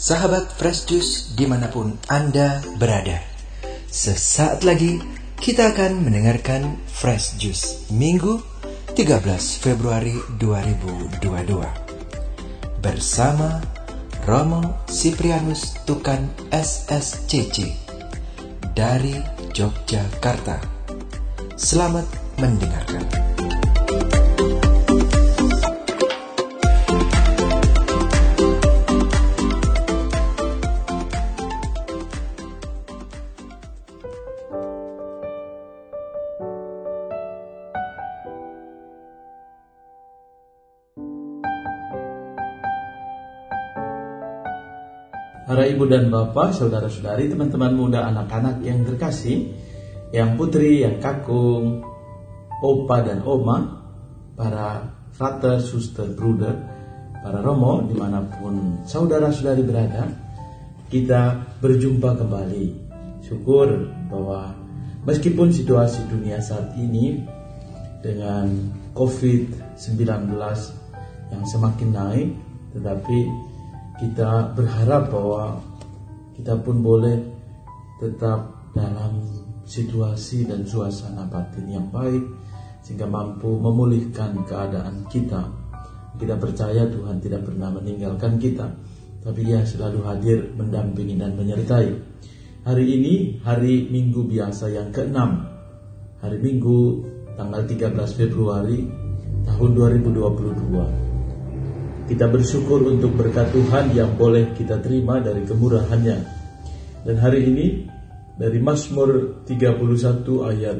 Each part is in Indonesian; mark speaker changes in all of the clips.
Speaker 1: Sahabat Fresh Juice di mana pun Anda berada. Sesaat lagi kita akan mendengarkan Fresh Juice Minggu 13 Februari 2022 Bersama Romo Siprianus Tukan SSCC Dari Yogyakarta. Selamat mendengarkan
Speaker 2: Para ibu dan bapak, saudara-saudari, teman-teman muda, anak-anak yang terkasih, yang putri, yang kakung, opa dan oma, para frater, suster, bruder, para romo, di mana pun saudara-saudari berada, kita berjumpa kembali. Syukur bahwa meskipun situasi dunia saat ini dengan COVID-19 yang semakin naik, tetapi kita berharap bahwa kita pun boleh tetap dalam situasi dan suasana batin yang baik sehingga mampu memulihkan keadaan kita. Kita percaya Tuhan tidak pernah meninggalkan kita, tapi Dia selalu hadir mendampingi dan menyertai. Hari ini hari Minggu biasa yang keenam. Hari Minggu tanggal 13 Februari tahun 2022. Kita bersyukur untuk berkat Tuhan yang boleh kita terima dari kemurahannya. Dan hari ini dari Mazmur 31 ayat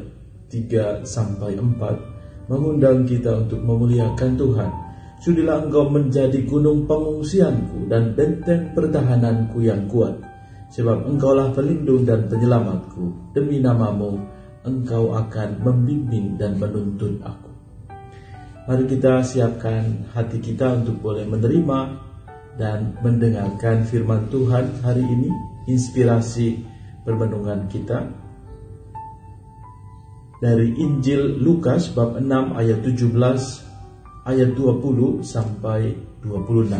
Speaker 2: 3 sampai 4 mengundang kita untuk memuliakan Tuhan. Sudilah engkau menjadi gunung pengungsianku dan benteng pertahananku yang kuat. Sebab engkaulah pelindung dan penyelamatku. Demi namamu, engkau akan membimbing dan menuntun aku. Mari kita siapkan hati kita untuk boleh menerima dan mendengarkan firman Tuhan hari ini, inspirasi permenungan kita dari Injil Lukas bab 6 ayat 17 ayat 20 sampai 26.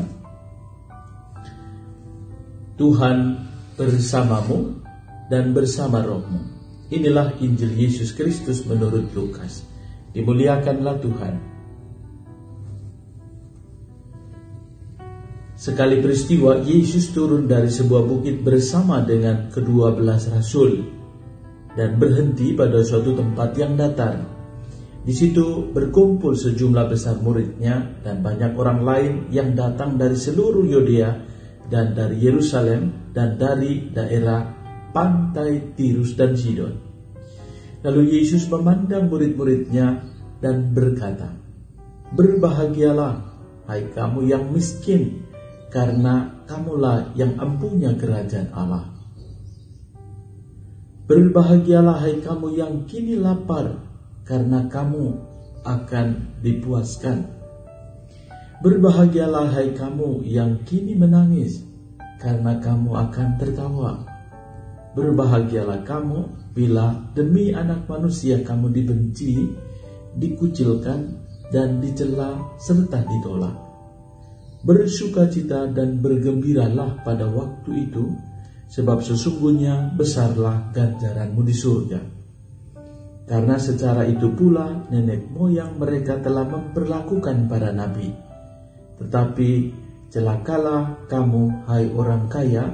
Speaker 2: Tuhan bersamamu dan bersama rohmu. Inilah Injil Yesus Kristus menurut Lukas. Dimuliakanlah Tuhan. Sekali peristiwa, Yesus turun dari sebuah bukit bersama dengan kedua belas rasul dan berhenti pada suatu tempat yang datar. Di situ berkumpul sejumlah besar muridnya dan banyak orang lain yang datang dari seluruh Yudea dan dari Yerusalem dan dari daerah pantai Tirus dan Sidon. Lalu Yesus memandang murid-muridnya dan berkata, Berbahagialah, hai kamu yang miskin, karena kamulah yang empunya kerajaan Allah. Berbahagialah hai kamu yang kini lapar, karena kamu akan dipuaskan. Berbahagialah hai kamu yang kini menangis, karena kamu akan tertawa. Berbahagialah kamu bila demi anak manusia kamu dibenci, dikucilkan, dan dicela serta ditolak bersukacita dan bergembiralah pada waktu itu, sebab sesungguhnya besarlah ganjaranmu di surga. Karena secara itu pula nenek moyang mereka telah memperlakukan para nabi. Tetapi celakalah kamu, hai orang kaya,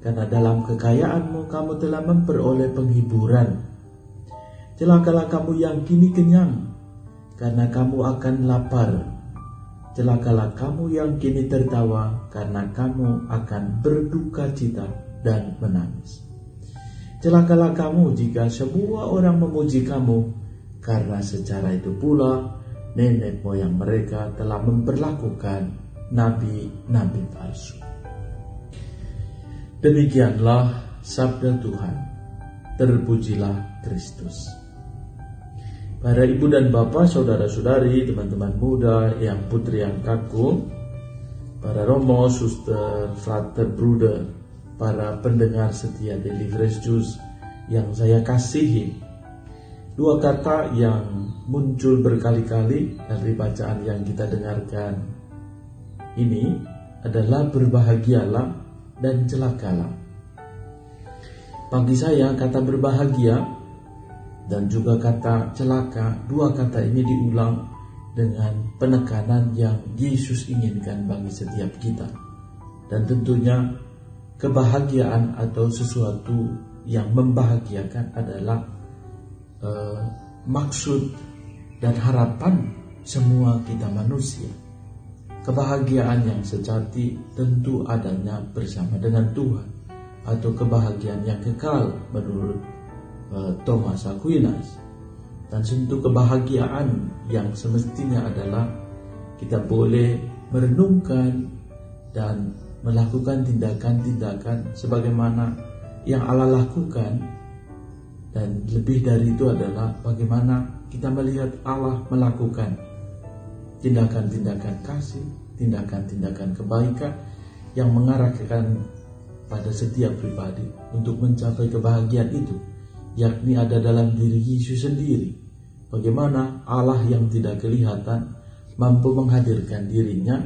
Speaker 2: karena dalam kekayaanmu kamu telah memperoleh penghiburan. Celakalah kamu yang kini kenyang, karena kamu akan lapar celakalah kamu yang kini tertawa karena kamu akan berduka cita dan menangis. Celakalah kamu jika semua orang memuji kamu karena secara itu pula nenek moyang mereka telah memperlakukan nabi-nabi palsu. Demikianlah sabda Tuhan. Terpujilah Kristus. Para ibu dan bapak, saudara-saudari, teman-teman muda, yang putri yang kaku, para romo, suster, frater, bruder, para pendengar setia Fresh Juice yang saya kasihi. Dua kata yang muncul berkali-kali dari bacaan yang kita dengarkan ini adalah berbahagialah dan celakalah. Bagi saya kata berbahagia dan juga kata celaka, dua kata ini diulang dengan penekanan yang Yesus inginkan bagi setiap kita. Dan tentunya kebahagiaan atau sesuatu yang membahagiakan adalah uh, maksud dan harapan semua kita manusia. Kebahagiaan yang sejati tentu adanya bersama dengan Tuhan atau kebahagiaan yang kekal menurut uh, Thomas Aquinas. Dan tentu kebahagiaan yang semestinya adalah kita boleh merenungkan dan melakukan tindakan-tindakan sebagaimana yang Allah lakukan dan lebih dari itu adalah bagaimana kita melihat Allah melakukan tindakan-tindakan kasih, tindakan-tindakan kebaikan yang mengarahkan pada setiap pribadi untuk mencapai kebahagiaan itu, yakni ada dalam diri Yesus sendiri. Bagaimana Allah yang tidak kelihatan mampu menghadirkan dirinya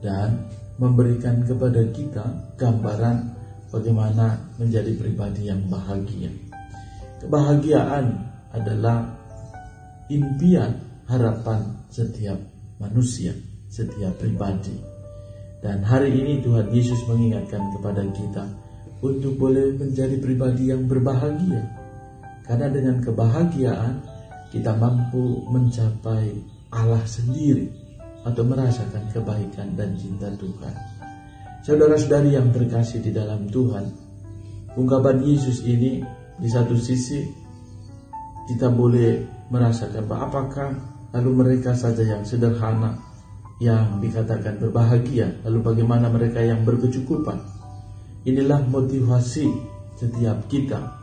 Speaker 2: dan memberikan kepada kita gambaran bagaimana menjadi pribadi yang bahagia. Kebahagiaan adalah impian harapan setiap manusia, setiap pribadi. Dan hari ini Tuhan Yesus mengingatkan kepada kita untuk boleh menjadi pribadi yang berbahagia. Karena dengan kebahagiaan kita mampu mencapai Allah sendiri atau merasakan kebaikan dan cinta Tuhan. Saudara-saudari yang terkasih di dalam Tuhan, ungkapan Yesus ini di satu sisi kita boleh merasakan apakah lalu mereka saja yang sederhana yang dikatakan berbahagia, lalu bagaimana mereka yang berkecukupan. Inilah motivasi setiap kita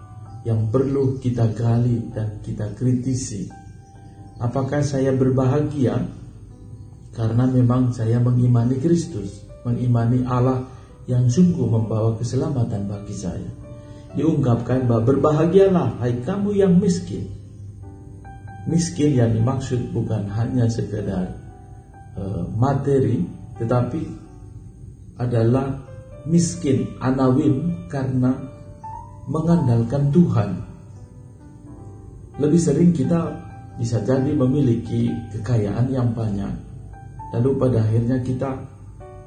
Speaker 2: yang perlu kita gali dan kita kritisi. Apakah saya berbahagia karena memang saya mengimani Kristus, mengimani Allah yang sungguh membawa keselamatan bagi saya. Diungkapkan bahwa berbahagialah hai kamu yang miskin, miskin yang dimaksud bukan hanya sekedar uh, materi tetapi adalah miskin anawin karena mengandalkan Tuhan lebih sering kita bisa jadi memiliki kekayaan yang banyak lalu pada akhirnya kita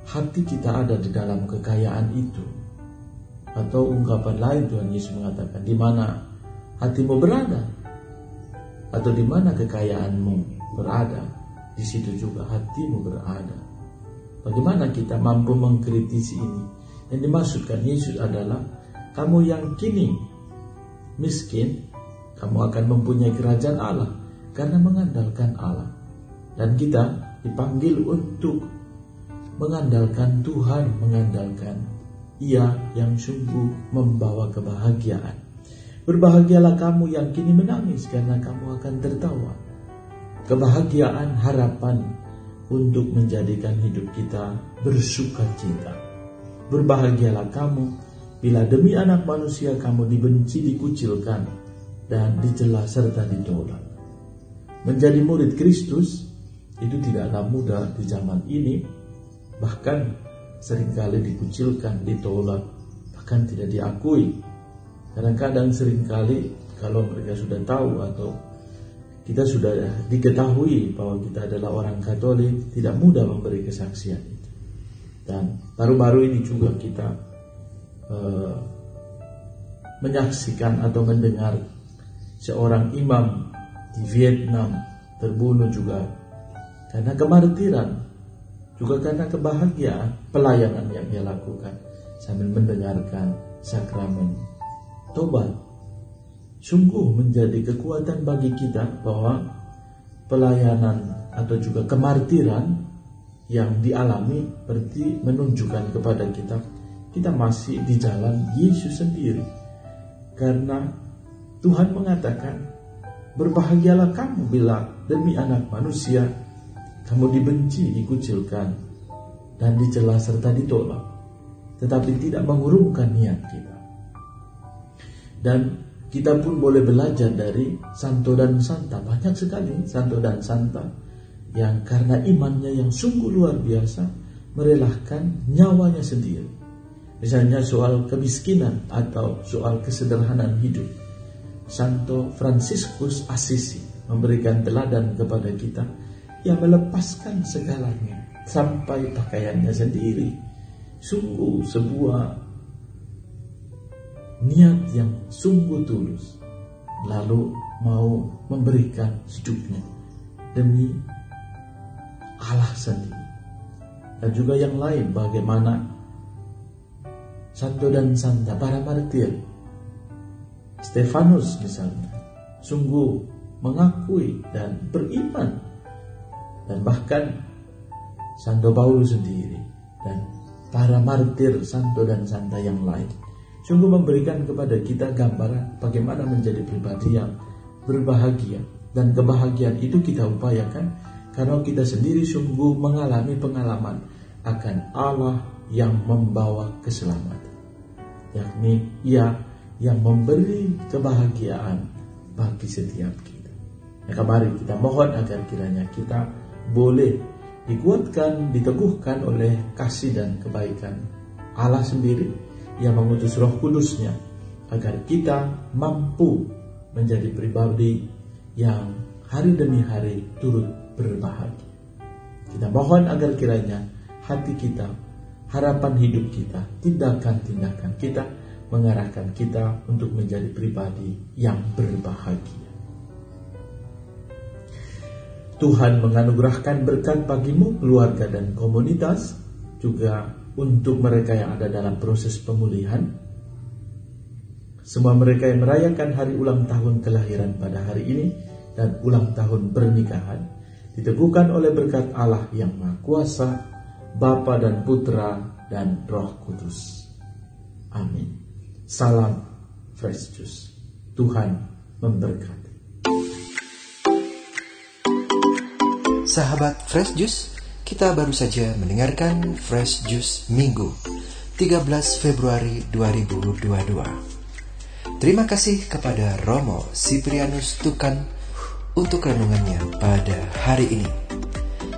Speaker 2: hati kita ada di dalam kekayaan itu atau ungkapan lain Tuhan Yesus mengatakan di mana hatimu berada atau di mana kekayaanmu berada, di situ juga hatimu berada. Bagaimana kita mampu mengkritisi ini? Yang dimaksudkan Yesus adalah kamu yang kini miskin, kamu akan mempunyai kerajaan Allah karena mengandalkan Allah. Dan kita dipanggil untuk mengandalkan Tuhan, mengandalkan Ia yang sungguh membawa kebahagiaan. Berbahagialah kamu yang kini menangis karena kamu akan tertawa. Kebahagiaan harapan untuk menjadikan hidup kita bersuka cita. Berbahagialah kamu bila demi anak manusia kamu dibenci, dikucilkan, dan dicela serta ditolak. Menjadi murid Kristus itu tidaklah mudah di zaman ini, bahkan sering kali dikucilkan, ditolak, bahkan tidak diakui Kadang-kadang sering kali kalau mereka sudah tahu atau kita sudah diketahui bahwa kita adalah orang Katolik, tidak mudah memberi kesaksian. Dan baru-baru ini juga kita uh, menyaksikan atau mendengar seorang imam di Vietnam terbunuh juga karena kemartiran, juga karena kebahagiaan pelayanan yang dia lakukan sambil mendengarkan sakramen tobat. Sungguh menjadi kekuatan bagi kita bahwa pelayanan atau juga kemartiran yang dialami berarti menunjukkan kepada kita kita masih di jalan Yesus sendiri. Karena Tuhan mengatakan berbahagialah kamu bila demi anak manusia. Kamu dibenci, dikucilkan dan dicela serta ditolak tetapi tidak mengurungkan niat kita. Dan kita pun boleh belajar dari santo dan santa. Banyak sekali santo dan santa yang karena imannya yang sungguh luar biasa merelakan nyawanya sendiri Misalnya soal kemiskinan atau soal kesederhanaan hidup. Santo Franciscus Assisi memberikan teladan kepada kita yang melepaskan segalanya sampai pakaiannya sendiri. Sungguh sebuah niat yang sungguh tulus. Lalu mau memberikan hidupnya demi Allah sendiri. Dan juga yang lain bagaimana Santo dan Santa para martir. Stefanus misalnya sungguh mengakui dan beriman. Dan bahkan Santo Paulus sendiri dan para martir Santo dan Santa yang lain sungguh memberikan kepada kita gambaran bagaimana menjadi pribadi yang berbahagia. Dan kebahagiaan itu kita upayakan karena kita sendiri sungguh mengalami pengalaman akan Allah yang membawa keselamatan. Yakni ia yang memberi kebahagiaan bagi setiap kita. Maka mari kita mohon agar kiranya kita boleh dikuatkan, diteguhkan oleh kasih dan kebaikan Allah sendiri yang mengutus roh kudusnya agar kita mampu menjadi pribadi yang hari demi hari turut berbahagia. Kita mohon agar kiranya hati kita, harapan hidup kita, tindakan-tindakan kita mengarahkan kita untuk menjadi pribadi yang berbahagia. Tuhan menganugerahkan berkat bagimu, keluarga dan komunitas, juga untuk mereka yang ada dalam proses pemulihan. Semua mereka yang merayakan hari ulang tahun kelahiran pada hari ini dan ulang tahun pernikahan diteguhkan oleh berkat Allah yang Maha Kuasa, Bapa dan Putra dan Roh Kudus. Amin. Salam Fresh Juice. Tuhan memberkati.
Speaker 1: Sahabat Fresh Juice, kita baru saja mendengarkan Fresh Juice Minggu 13 Februari 2022. Terima kasih kepada Romo Siprianus Tukan untuk renungannya pada hari ini.